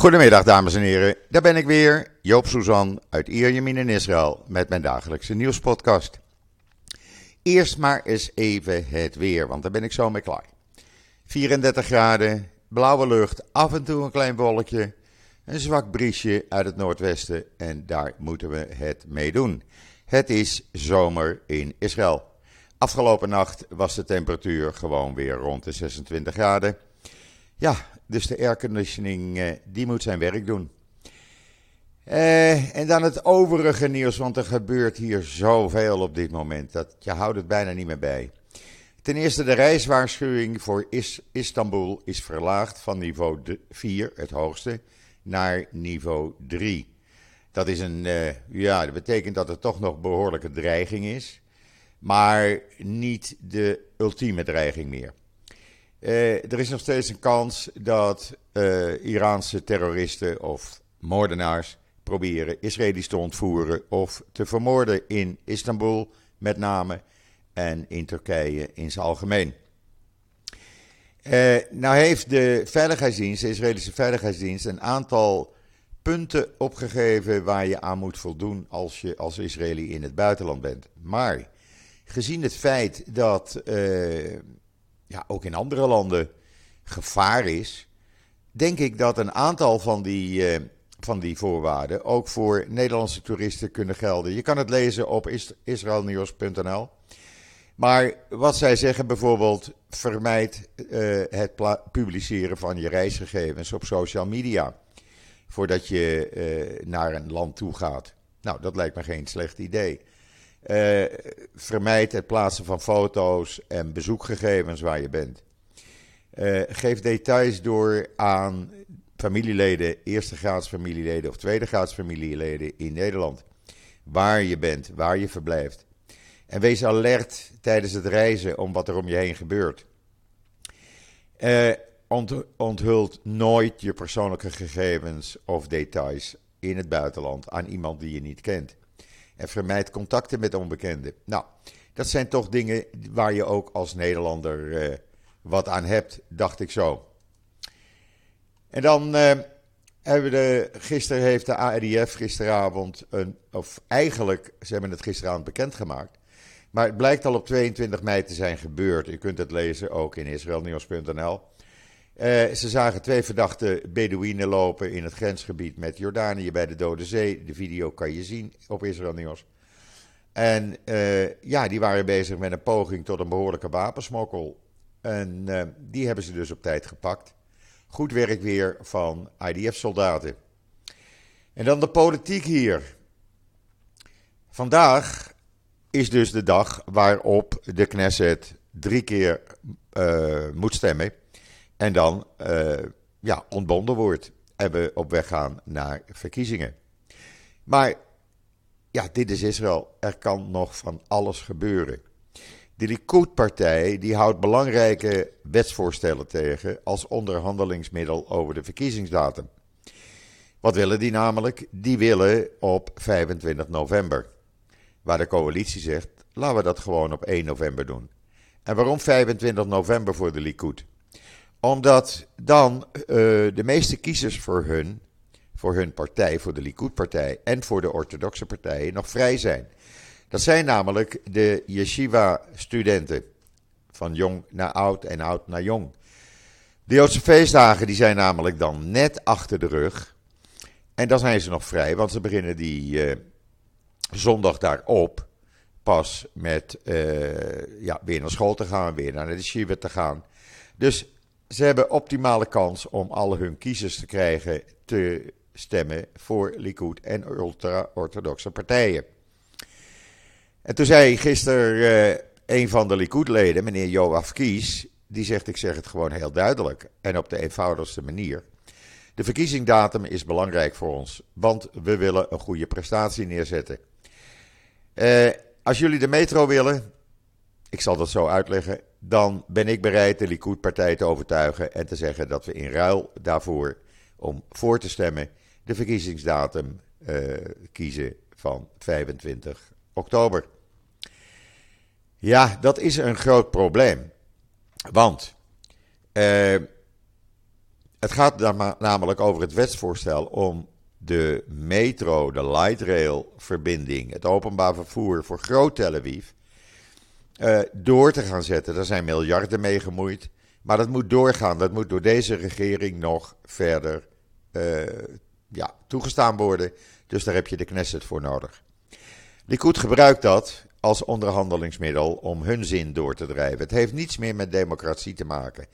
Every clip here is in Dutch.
Goedemiddag dames en heren, daar ben ik weer, Joop Suzan uit Ierjemien in Israël met mijn dagelijkse nieuwspodcast. Eerst maar eens even het weer, want daar ben ik zo mee klaar. 34 graden, blauwe lucht, af en toe een klein wolkje, een zwak briesje uit het noordwesten en daar moeten we het mee doen. Het is zomer in Israël. Afgelopen nacht was de temperatuur gewoon weer rond de 26 graden. Ja, dus de airconditioning eh, die moet zijn werk doen. Eh, en dan het overige nieuws, want er gebeurt hier zoveel op dit moment. Dat je houdt het bijna niet meer bij. Ten eerste, de reiswaarschuwing voor Is Istanbul is verlaagd van niveau 4, het hoogste, naar niveau 3. Dat, is een, uh, ja, dat betekent dat er toch nog behoorlijke dreiging is, maar niet de ultieme dreiging meer. Uh, er is nog steeds een kans dat uh, Iraanse terroristen of moordenaars proberen Israëli's te ontvoeren of te vermoorden in Istanbul met name en in Turkije in zijn algemeen. Uh, nou heeft de Veiligheidsdienst, de Israëlische Veiligheidsdienst, een aantal punten opgegeven waar je aan moet voldoen als je als Israëli in het buitenland bent. Maar gezien het feit dat uh, ja, ook in andere landen gevaar is, denk ik dat een aantal van die, uh, van die voorwaarden ook voor Nederlandse toeristen kunnen gelden. Je kan het lezen op israelnieuws.nl. Maar wat zij zeggen bijvoorbeeld, vermijd uh, het publiceren van je reisgegevens op social media voordat je uh, naar een land toe gaat. Nou, dat lijkt me geen slecht idee. Uh, vermijd het plaatsen van foto's en bezoekgegevens waar je bent. Uh, geef details door aan familieleden, eerste graads familieleden of tweede graads familieleden in Nederland. Waar je bent, waar je verblijft. En wees alert tijdens het reizen om wat er om je heen gebeurt. Uh, ont onthult nooit je persoonlijke gegevens of details in het buitenland aan iemand die je niet kent. En vermijd contacten met onbekenden. Nou, dat zijn toch dingen waar je ook als Nederlander uh, wat aan hebt, dacht ik zo. En dan uh, hebben we de, gisteren heeft de ARDF gisteravond een, of eigenlijk, ze hebben het gisteravond bekendgemaakt. Maar het blijkt al op 22 mei te zijn gebeurd. U kunt het lezen ook in israelnieuws.nl. Uh, ze zagen twee verdachte Bedouinen lopen in het grensgebied met Jordanië bij de Dode Zee. De video kan je zien op Israël Nieuws. En uh, ja, die waren bezig met een poging tot een behoorlijke wapensmokkel. En uh, die hebben ze dus op tijd gepakt. Goed werk weer van IDF-soldaten. En dan de politiek hier. Vandaag is dus de dag waarop de Knesset drie keer moet stemmen en dan uh, ja, ontbonden wordt en we op weg gaan naar verkiezingen. Maar ja, dit is Israël. Er kan nog van alles gebeuren. De Likud-partij die houdt belangrijke wetsvoorstellen tegen als onderhandelingsmiddel over de verkiezingsdatum. Wat willen die namelijk? Die willen op 25 november. Waar de coalitie zegt, laten we dat gewoon op 1 november doen. En waarom 25 november voor de Likud? Omdat dan uh, de meeste kiezers voor hun, voor hun partij, voor de Likud-partij en voor de orthodoxe partijen nog vrij zijn. Dat zijn namelijk de yeshiva-studenten. Van jong naar oud en oud naar jong. De Joodse feestdagen die zijn namelijk dan net achter de rug. En dan zijn ze nog vrij, want ze beginnen die uh, zondag daarop pas met uh, ja, weer naar school te gaan, weer naar de shiva te gaan. Dus ze hebben optimale kans om alle hun kiezers te krijgen te stemmen voor Likud en ultra-orthodoxe partijen. En toen zei gisteren uh, een van de Likud-leden, meneer Joaf Kies, die zegt: Ik zeg het gewoon heel duidelijk en op de eenvoudigste manier. De verkiezingsdatum is belangrijk voor ons, want we willen een goede prestatie neerzetten. Uh, als jullie de metro willen, ik zal dat zo uitleggen, dan ben ik bereid de Likud-partij te overtuigen en te zeggen dat we in ruil daarvoor, om voor te stemmen, de verkiezingsdatum uh, kiezen van 25 oktober. Ja, dat is een groot probleem. Want uh, het gaat namelijk over het wetsvoorstel om de metro, de light rail verbinding, het openbaar vervoer voor Groot Tel Aviv, uh, door te gaan zetten. Daar zijn miljarden mee gemoeid. Maar dat moet doorgaan. Dat moet door deze regering nog verder uh, ja, toegestaan worden. Dus daar heb je de Knesset voor nodig. Likud gebruikt dat als onderhandelingsmiddel om hun zin door te drijven. Het heeft niets meer met democratie te maken.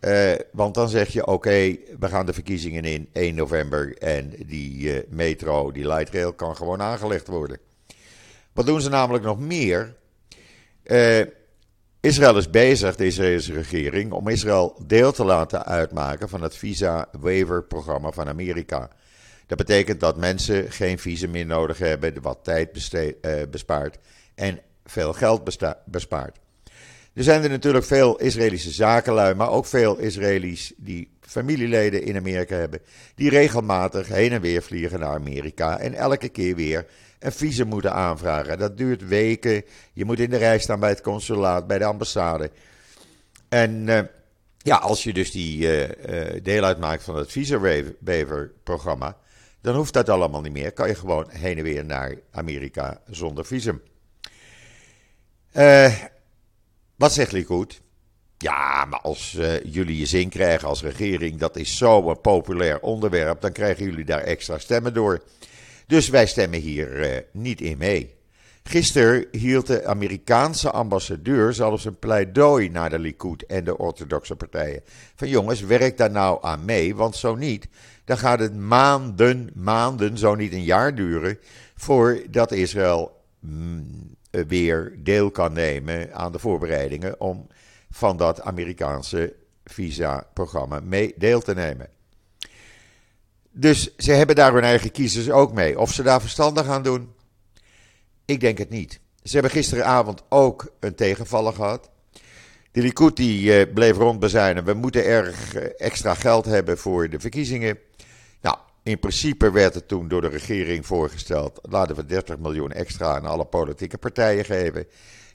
Uh, want dan zeg je: oké, we gaan de verkiezingen in 1 november en die metro, die light rail, kan gewoon aangelegd worden. Wat doen ze namelijk nog meer? Uh, Israël is bezig, de Israëlische regering, om Israël deel te laten uitmaken van het visa-waiver-programma van Amerika. Dat betekent dat mensen geen visum meer nodig hebben, wat tijd bespaart en veel geld bespaart. Er zijn er natuurlijk veel Israëlische zakenlui, maar ook veel Israëli's die familieleden in Amerika hebben, die regelmatig heen en weer vliegen naar Amerika en elke keer weer een visum moeten aanvragen. Dat duurt weken. Je moet in de rij staan bij het consulaat, bij de ambassade. En uh, ja, als je dus die uh, uh, deel uitmaakt van het visa-waiver-programma, dan hoeft dat allemaal niet meer. Kan je gewoon heen en weer naar Amerika zonder visum. wat zegt Likud? Ja, maar als jullie je zin krijgen als regering, dat is zo'n populair onderwerp, dan krijgen jullie daar extra stemmen door. Dus wij stemmen hier uh, niet in mee. Gisteren hield de Amerikaanse ambassadeur zelfs een pleidooi naar de Likud en de orthodoxe partijen. Van jongens, werk daar nou aan mee, want zo niet, dan gaat het maanden, maanden, zo niet een jaar duren, voordat Israël mm, weer deel kan nemen aan de voorbereidingen om van dat Amerikaanse visa-programma mee deel te nemen. Dus ze hebben daar hun eigen kiezers ook mee. Of ze daar verstandig aan doen, ik denk het niet. Ze hebben gisteravond ook een tegenvaller gehad. De Likud die uh, bleef rondbezuinen. We moeten erg eh, extra geld hebben voor de verkiezingen. Nou, in principe werd het toen door de regering voorgesteld. Laten we 30 miljoen extra aan alle politieke partijen geven.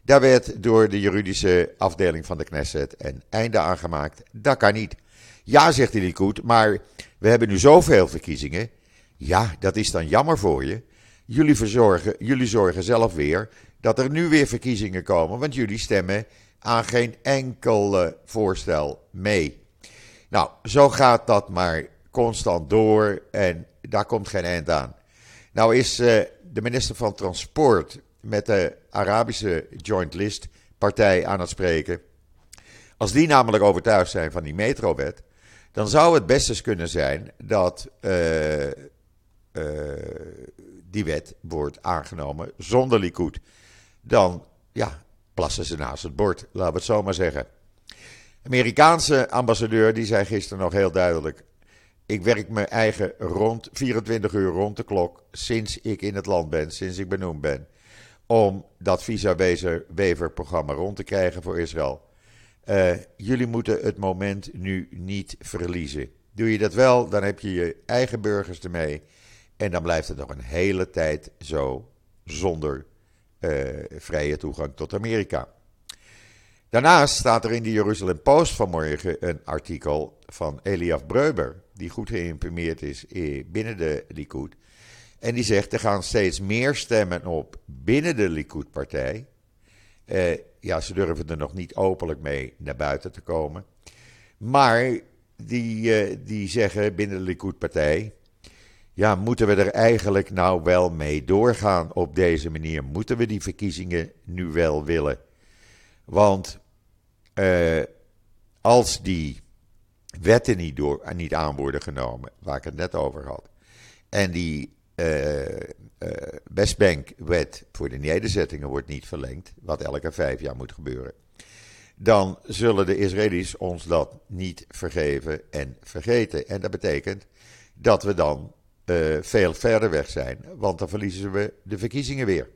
Daar werd door de juridische afdeling van de Knesset een einde aan gemaakt. Dat kan niet. Ja, zegt de Likud, maar we hebben nu zoveel verkiezingen. Ja, dat is dan jammer voor je. Jullie, verzorgen, jullie zorgen zelf weer dat er nu weer verkiezingen komen, want jullie stemmen aan geen enkel voorstel mee. Nou, zo gaat dat maar constant door en daar komt geen eind aan. Nou is uh, de minister van Transport met de Arabische Joint List partij aan het spreken. Als die namelijk overtuigd zijn van die metrowet, dan zou het best eens kunnen zijn dat uh, uh, die wet wordt aangenomen zonder Likud. Dan ja, plassen ze naast het bord, laten we het zo maar zeggen. Amerikaanse ambassadeur die zei gisteren nog heel duidelijk: ik werk mijn eigen rond 24 uur rond de klok sinds ik in het land ben, sinds ik benoemd ben, om dat visa-waiver-programma rond te krijgen voor Israël. Uh, jullie moeten het moment nu niet verliezen. Doe je dat wel, dan heb je je eigen burgers ermee. En dan blijft het nog een hele tijd zo zonder uh, vrije toegang tot Amerika. Daarnaast staat er in de Jeruzalem Post vanmorgen een artikel van Eliaf Breuber, die goed geïmprimeerd is binnen de Likud. En die zegt er gaan steeds meer stemmen op binnen de Likud-partij. Uh, ja, ze durven er nog niet openlijk mee naar buiten te komen. Maar die, uh, die zeggen binnen de Likud-partij. Ja, moeten we er eigenlijk nou wel mee doorgaan op deze manier? Moeten we die verkiezingen nu wel willen? Want uh, als die wetten niet, door, niet aan worden genomen, waar ik het net over had, en die Westbank-wet voor de nederzettingen wordt niet verlengd, wat elke vijf jaar moet gebeuren, dan zullen de Israëli's ons dat niet vergeven en vergeten. En dat betekent dat we dan uh, veel verder weg zijn, want dan verliezen we de verkiezingen weer.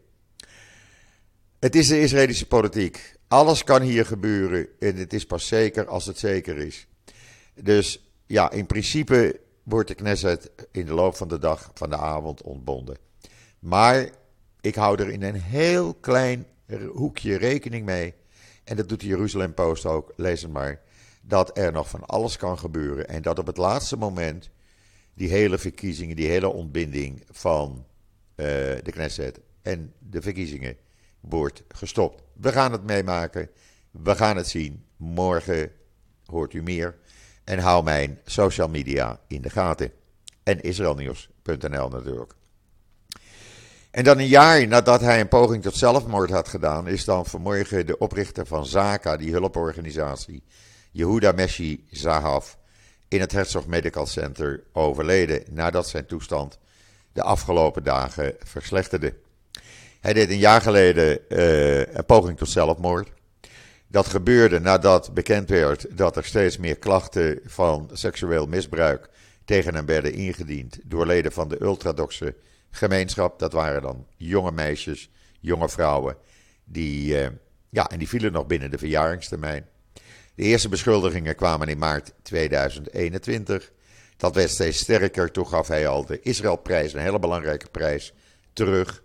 Het is de Israëlische politiek. Alles kan hier gebeuren en het is pas zeker als het zeker is. Dus ja, in principe wordt de Knesset in de loop van de dag, van de avond ontbonden. Maar ik hou er in een heel klein hoekje rekening mee. En dat doet de Jeruzalem Post ook, lees het maar. dat er nog van alles kan gebeuren en dat op het laatste moment die hele verkiezingen, die hele ontbinding van uh, de Knesset en de verkiezingen wordt gestopt. We gaan het meemaken, we gaan het zien. Morgen hoort u meer en hou mijn social media in de gaten. En israelnieuws.nl natuurlijk. En dan een jaar nadat hij een poging tot zelfmoord had gedaan, is dan vanmorgen de oprichter van Zaka, die hulporganisatie, Yehuda Meshi Zahav, in het Herzog Medical Center overleden nadat zijn toestand de afgelopen dagen verslechterde. Hij deed een jaar geleden uh, een poging tot zelfmoord. Dat gebeurde nadat bekend werd dat er steeds meer klachten van seksueel misbruik tegen hem werden ingediend door leden van de ultradoxe gemeenschap. Dat waren dan jonge meisjes, jonge vrouwen, die, uh, ja, en die vielen nog binnen de verjaringstermijn. De eerste beschuldigingen kwamen in maart 2021. Dat werd steeds sterker. Toen gaf hij al de Israëlprijs, een hele belangrijke prijs, terug.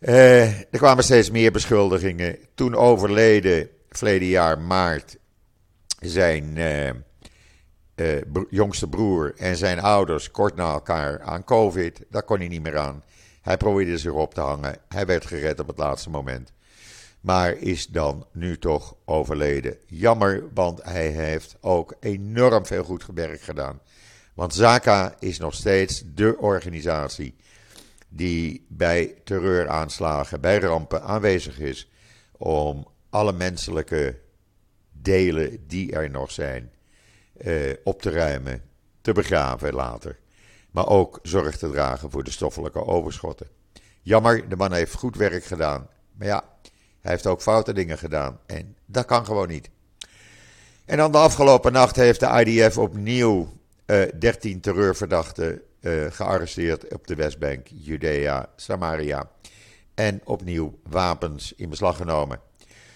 Uh, er kwamen steeds meer beschuldigingen. Toen overleden, verleden jaar maart, zijn uh, uh, jongste broer en zijn ouders kort na elkaar aan COVID. Daar kon hij niet meer aan. Hij probeerde zich op te hangen. Hij werd gered op het laatste moment. Maar is dan nu toch overleden. Jammer, want hij heeft ook enorm veel goed werk gedaan. Want Zaka is nog steeds de organisatie die bij terreuraanslagen, bij rampen aanwezig is om alle menselijke delen die er nog zijn eh, op te ruimen, te begraven later. Maar ook zorg te dragen voor de stoffelijke overschotten. Jammer, de man heeft goed werk gedaan. Maar ja, hij heeft ook foute dingen gedaan. En dat kan gewoon niet. En dan de afgelopen nacht heeft de IDF opnieuw eh, 13 terreurverdachten gearresteerd op de Westbank, Judea, Samaria. En opnieuw wapens in beslag genomen.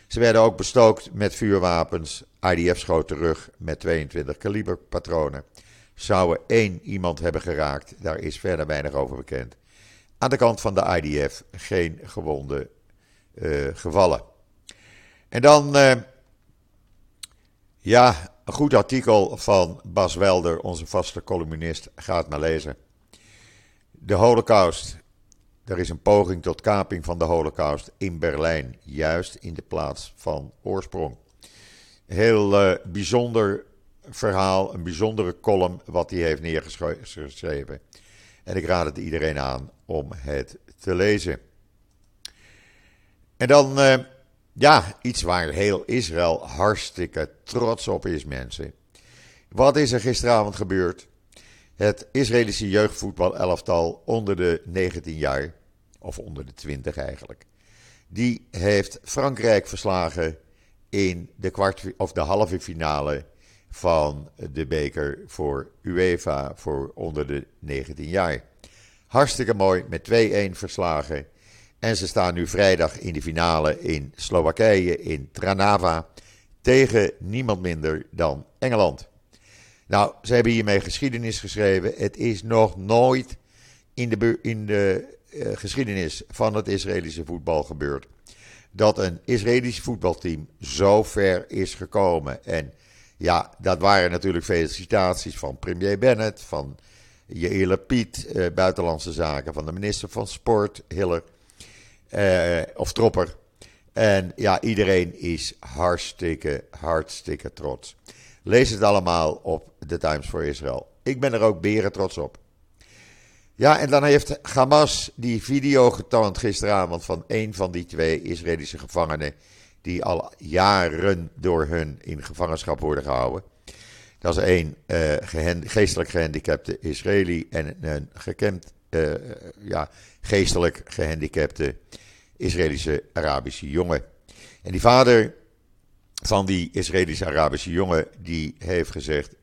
Ze werden ook bestookt met vuurwapens. IDF schoot terug met 22 kaliber patronen. Zouden één iemand hebben geraakt, daar is verder weinig over bekend. Aan de kant van de IDF geen gewonde uh, gevallen. En dan, uh, ja, een goed artikel van Bas Welder, onze vaste columnist. Ga maar lezen. De Holocaust. Er is een poging tot kaping van de Holocaust in Berlijn, juist in de plaats van oorsprong. Heel uh, bijzonder verhaal, een bijzondere column wat hij heeft neergeschreven. En ik raad het iedereen aan om het te lezen. En dan, uh, ja, iets waar heel Israël hartstikke trots op is, mensen. Wat is er gisteravond gebeurd? Het Israëlische jeugdvoetbal-elftal onder de 19 jaar, of onder de 20 eigenlijk, die heeft Frankrijk verslagen in de, kwart, of de halve finale van de beker voor UEFA voor onder de 19 jaar. Hartstikke mooi, met 2-1 verslagen. En ze staan nu vrijdag in de finale in Slowakije, in Tranava, tegen niemand minder dan Engeland. Nou, ze hebben hiermee geschiedenis geschreven. Het is nog nooit in de, in de uh, geschiedenis van het Israëlische voetbal gebeurd dat een Israëlisch voetbalteam zo ver is gekomen. En ja, dat waren natuurlijk felicitaties van premier Bennett, van Yair Piet, uh, Buitenlandse Zaken, van de minister van Sport, Hiller, uh, of Tropper. En ja, iedereen is hartstikke, hartstikke trots. Lees het allemaal op The Times for Israel. Ik ben er ook beren trots op. Ja, en dan heeft Hamas die video getoond gisteravond van een van die twee Israëlische gevangenen. die al jaren door hun in gevangenschap worden gehouden. Dat is één uh, geestelijk gehandicapte Israëli en een gekend, uh, ja, geestelijk gehandicapte Israëlische Arabische jongen. En die vader van die Israëlische Arabische jongen, die heeft gezegd: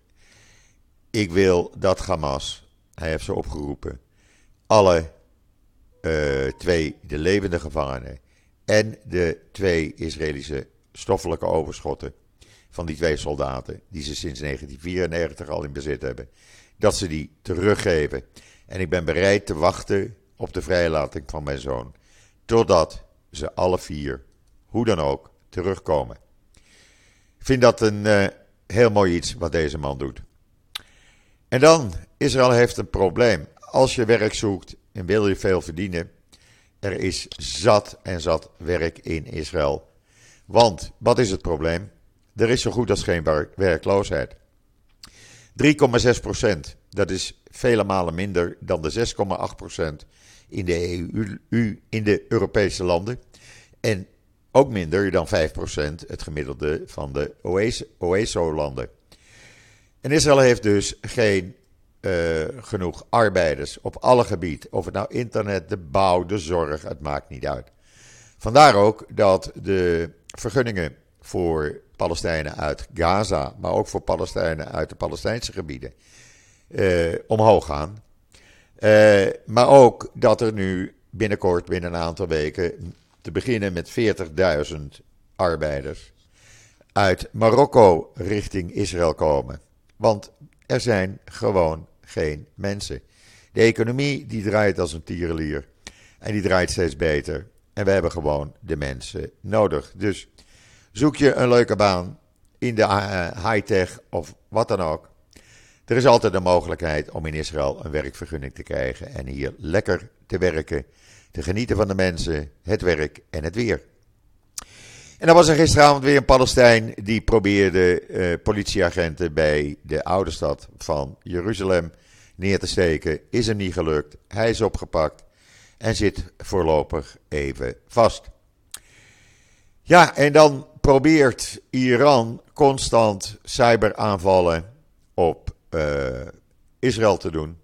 Ik wil dat Hamas, hij heeft ze opgeroepen, alle uh, twee de levende gevangenen en de twee Israëlische stoffelijke overschotten van die twee soldaten, die ze sinds 1994 al in bezit hebben, dat ze die teruggeven. En ik ben bereid te wachten op de vrijlating van mijn zoon, totdat ze alle vier, hoe dan ook, terugkomen. Ik vind dat een uh, heel mooi iets wat deze man doet. En dan, Israël heeft een probleem. Als je werk zoekt en wil je veel verdienen, er is zat en zat werk in Israël. Want, wat is het probleem? Er is zo goed als geen werkloosheid. 3,6 procent, dat is vele malen minder dan de 6,8 procent in de EU, in de Europese landen. En ook minder dan 5% het gemiddelde van de OESO-landen. En Israël heeft dus geen uh, genoeg arbeiders op alle gebieden. Of het nou internet, de bouw, de zorg, het maakt niet uit. Vandaar ook dat de vergunningen voor Palestijnen uit Gaza, maar ook voor Palestijnen uit de Palestijnse gebieden, uh, omhoog gaan. Uh, maar ook dat er nu binnenkort, binnen een aantal weken, te beginnen met 40.000 arbeiders uit Marokko richting Israël komen. Want er zijn gewoon geen mensen. De economie die draait als een tierenlier en die draait steeds beter. En we hebben gewoon de mensen nodig. Dus zoek je een leuke baan in de uh, high-tech of wat dan ook. Er is altijd de mogelijkheid om in Israël een werkvergunning te krijgen en hier lekker te werken te genieten van de mensen, het werk en het weer. En dan was er gisteravond weer een Palestijn die probeerde uh, politieagenten bij de oude stad van Jeruzalem neer te steken. Is hem niet gelukt. Hij is opgepakt en zit voorlopig even vast. Ja, en dan probeert Iran constant cyberaanvallen op Israël te doen.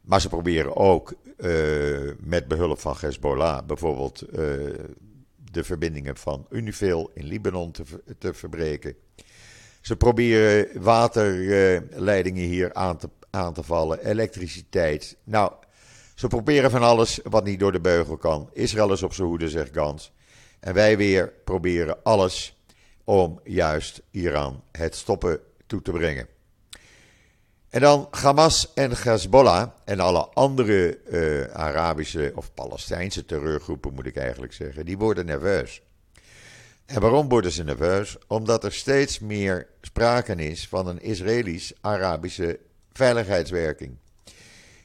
Maar ze proberen ook uh, met behulp van Hezbollah bijvoorbeeld uh, de verbindingen van Unifil in Libanon te, te verbreken. Ze proberen waterleidingen hier aan te, aan te vallen, elektriciteit. Nou, ze proberen van alles wat niet door de beugel kan. Israël is op zijn hoede, zegt Gans. En wij weer proberen alles om juist Iran het stoppen toe te brengen. En dan Hamas en Hezbollah en alle andere uh, Arabische of Palestijnse terreurgroepen, moet ik eigenlijk zeggen, die worden nerveus. En waarom worden ze nerveus? Omdat er steeds meer sprake is van een Israëlisch-Arabische veiligheidswerking.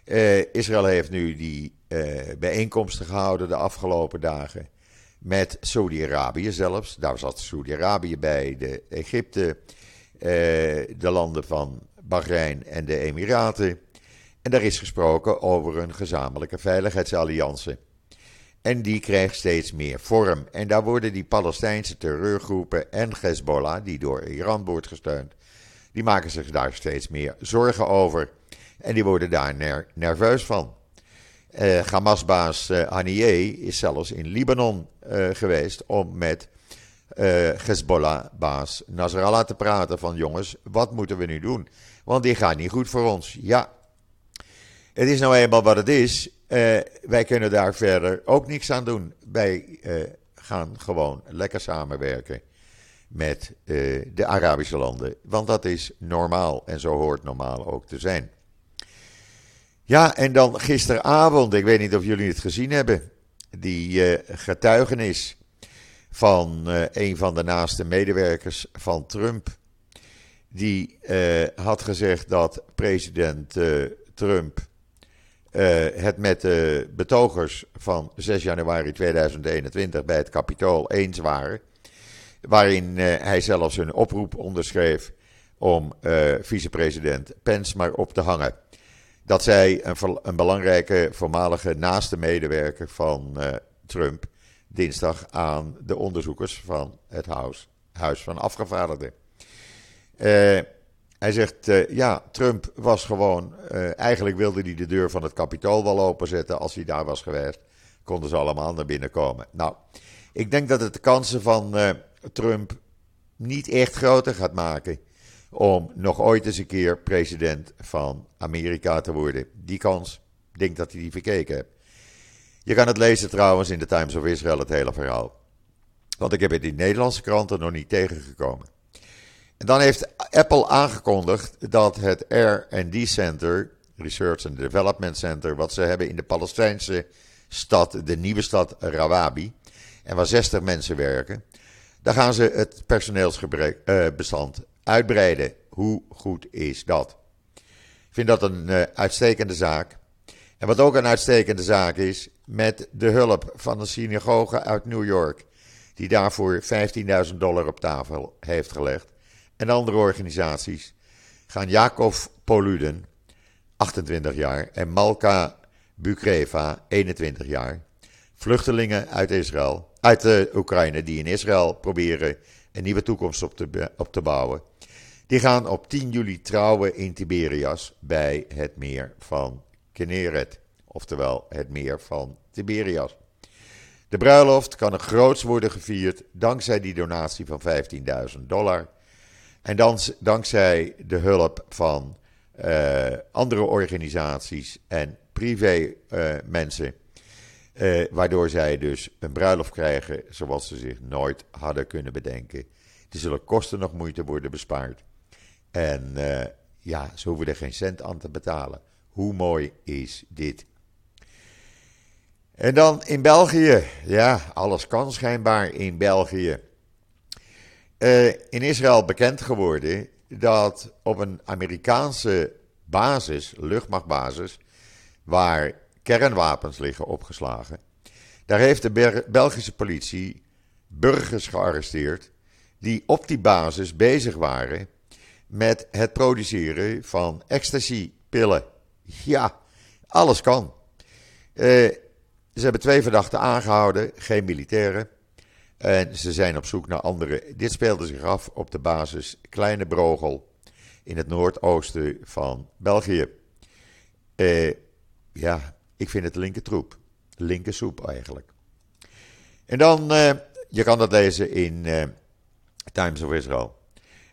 Uh, Israël heeft nu die uh, bijeenkomsten gehouden de afgelopen dagen. Met Saudi-Arabië zelfs. Daar zat Saudi-Arabië bij, de Egypte, de landen van Bahrein en de Emiraten. En daar is gesproken over een gezamenlijke veiligheidsalliantie. En die krijgt steeds meer vorm. En daar worden die Palestijnse terreurgroepen en Hezbollah, die door Iran wordt gesteund, die maken zich daar steeds meer zorgen over. En die worden daar nerveus van. Uh, Hamas-baas uh, Haniyeh is zelfs in Libanon uh, geweest om met uh, Hezbollah-baas Nasrallah te praten van jongens, wat moeten we nu doen? want die gaat niet goed voor ons. Ja, het is nou eenmaal wat het is. Uh, wij kunnen daar verder ook niks aan doen. Wij uh, gaan gewoon lekker samenwerken met de Arabische landen. Want dat is normaal en zo hoort normaal ook te zijn. Ja, en dan gisteravond, ik weet niet of jullie het gezien hebben, die getuigenis van een van de naaste medewerkers van Trump die uh, had gezegd dat president uh, Trump het met de betogers van 6 januari 2021 bij het Capitool eens waren. Waarin hij zelfs een oproep onderschreef om vicepresident Pence maar op te hangen. Dat zij een, een belangrijke voormalige naaste medewerker van Trump dinsdag aan de onderzoekers van het Huis, Huis van Afgevaardigden uh, hij zegt, uh, ja, Trump was gewoon, uh, eigenlijk wilde hij de deur van het kapitool wel openzetten. Als hij daar was geweest, konden ze allemaal naar binnen komen. Nou, ik denk dat het de kansen van Trump niet echt groter gaat maken om nog ooit eens een keer president van Amerika te worden. Die kans, denk dat hij die verkeken heeft. Je kan het lezen trouwens in de Times of Israel, het hele verhaal. Want ik heb het in Nederlandse kranten nog niet tegengekomen. En dan heeft Apple aangekondigd dat het R&D Center, Research and Development Center, wat ze hebben in de Palestijnse stad, de nieuwe stad Rawabi, en waar 60 mensen werken, daar gaan ze het personeelsbestand uitbreiden. Hoe goed is dat? Ik vind dat een uh, uitstekende zaak. En wat ook een uitstekende zaak is, met de hulp van een synagoge uit New York, die daarvoor 15.000 dollar op tafel heeft gelegd, en andere organisaties, gaan Jacob Poluden, 28 jaar, en Malka Bukreva, 21 jaar, vluchtelingen uit Israël, uit de Oekraïne, die in Israël proberen een nieuwe toekomst op te, op te bouwen. Die gaan op 10 juli trouwen in Tiberias bij het meer van Kinneret, oftewel het meer van Tiberias. De bruiloft kan er groots worden gevierd dankzij die donatie van 15.000 dollar. En dan, dankzij de hulp van uh, andere organisaties en privé uh, mensen. Uh, waardoor zij dus een bruiloft krijgen zoals ze zich nooit hadden kunnen bedenken. Er zullen kosten nog moeite worden bespaard. En ja, ze hoeven er geen cent aan te betalen. Hoe mooi is dit? En dan in België. Ja, alles kan schijnbaar in België. Uh, in Israël bekend geworden dat op een Amerikaanse basis, luchtmachtbasis, waar kernwapens liggen opgeslagen, daar heeft de Belgische politie burgers gearresteerd die op die basis bezig waren met het produceren van ecstasy-pillen. Ja, alles kan. Uh, ze hebben twee verdachten aangehouden, geen militairen. En ze zijn op zoek naar anderen. Dit speelde zich af op de basis Kleine Brogel in het noordoosten van België. Uh, ja, ik vind het linker troep. Linker soep eigenlijk. En dan, uh, je kan dat lezen in uh, Times of Israel.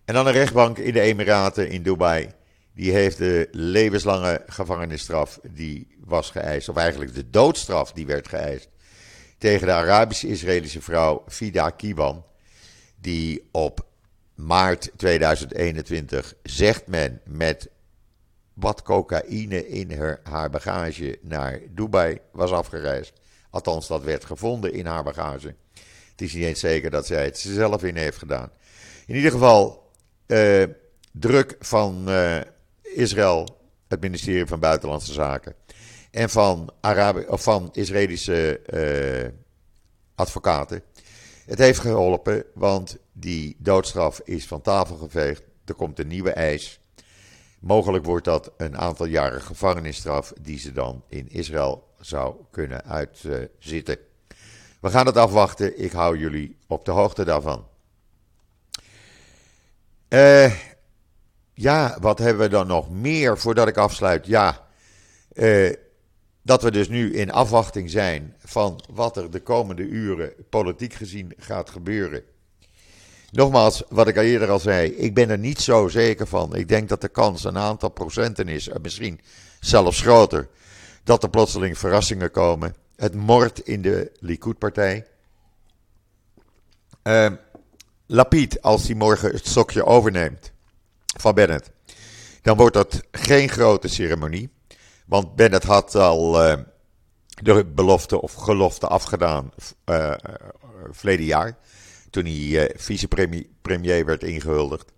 En dan een rechtbank in de Emiraten in Dubai. Die heeft de levenslange gevangenisstraf die was geëist, of eigenlijk de doodstraf die werd geëist tegen de Arabisch-Israëlische vrouw Fida Kiwan, die op maart 2021, zegt men, met wat cocaïne in haar, haar bagage naar Dubai was afgereisd. Althans, dat werd gevonden in haar bagage. Het is niet eens zeker dat zij het zelf in heeft gedaan. In ieder geval, uh, druk van uh, Israël, het ministerie van Buitenlandse Zaken en van, Arabi of van Israëlische uh, advocaten. Het heeft geholpen, want die doodstraf is van tafel geveegd. Er komt een nieuwe eis. Mogelijk wordt dat een aantal jaren gevangenisstraf die ze dan in Israël zou kunnen uitzitten. We gaan het afwachten. Ik hou jullie op de hoogte daarvan. Uh, ja, wat hebben we dan nog meer voordat ik afsluit? Ja, uh, dat we dus nu in afwachting zijn van wat er de komende uren politiek gezien gaat gebeuren. Nogmaals, wat ik al eerder al zei, ik ben er niet zo zeker van. Ik denk dat de kans een aantal procenten is, en misschien zelfs groter, dat er plotseling verrassingen komen. Het moord in de Likud-partij. Uh, Lapid, als hij morgen het stokje overneemt van Bennett, dan wordt dat geen grote ceremonie. Want Bennett had al uh, de belofte of gelofte afgedaan uh, verleden jaar. Toen hij uh, vicepremier werd ingehuldigd.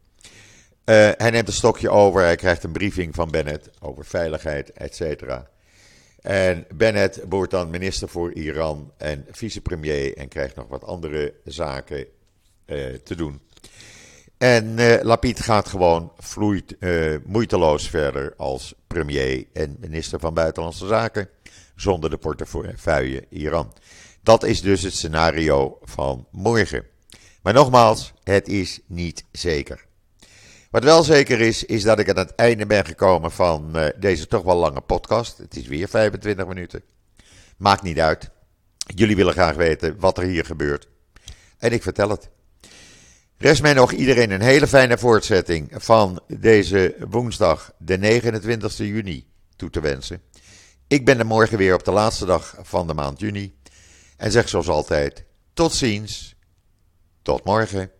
hij neemt een stokje over. Hij krijgt een briefing van Bennett over veiligheid, et cetera. En Bennett wordt dan minister voor Iran en vicepremier en krijgt nog wat andere zaken te doen. En uh, Lapid gaat gewoon vloeit, uh, moeiteloos verder als premier en minister van Buitenlandse Zaken. Zonder de portefeuille Iran. Dat is dus het scenario van morgen. Maar nogmaals, het is niet zeker. Wat wel zeker is, is dat ik aan het einde ben gekomen van uh, deze toch wel lange podcast. Het is weer 25 minuten. Maakt niet uit. Jullie willen graag weten wat er hier gebeurt. En ik vertel het. Rest mij nog iedereen een hele fijne voortzetting van deze woensdag, de 29 juni, toe te wensen. Ik ben er morgen weer op de laatste dag van de maand juni. En zeg zoals altijd: tot ziens, tot morgen.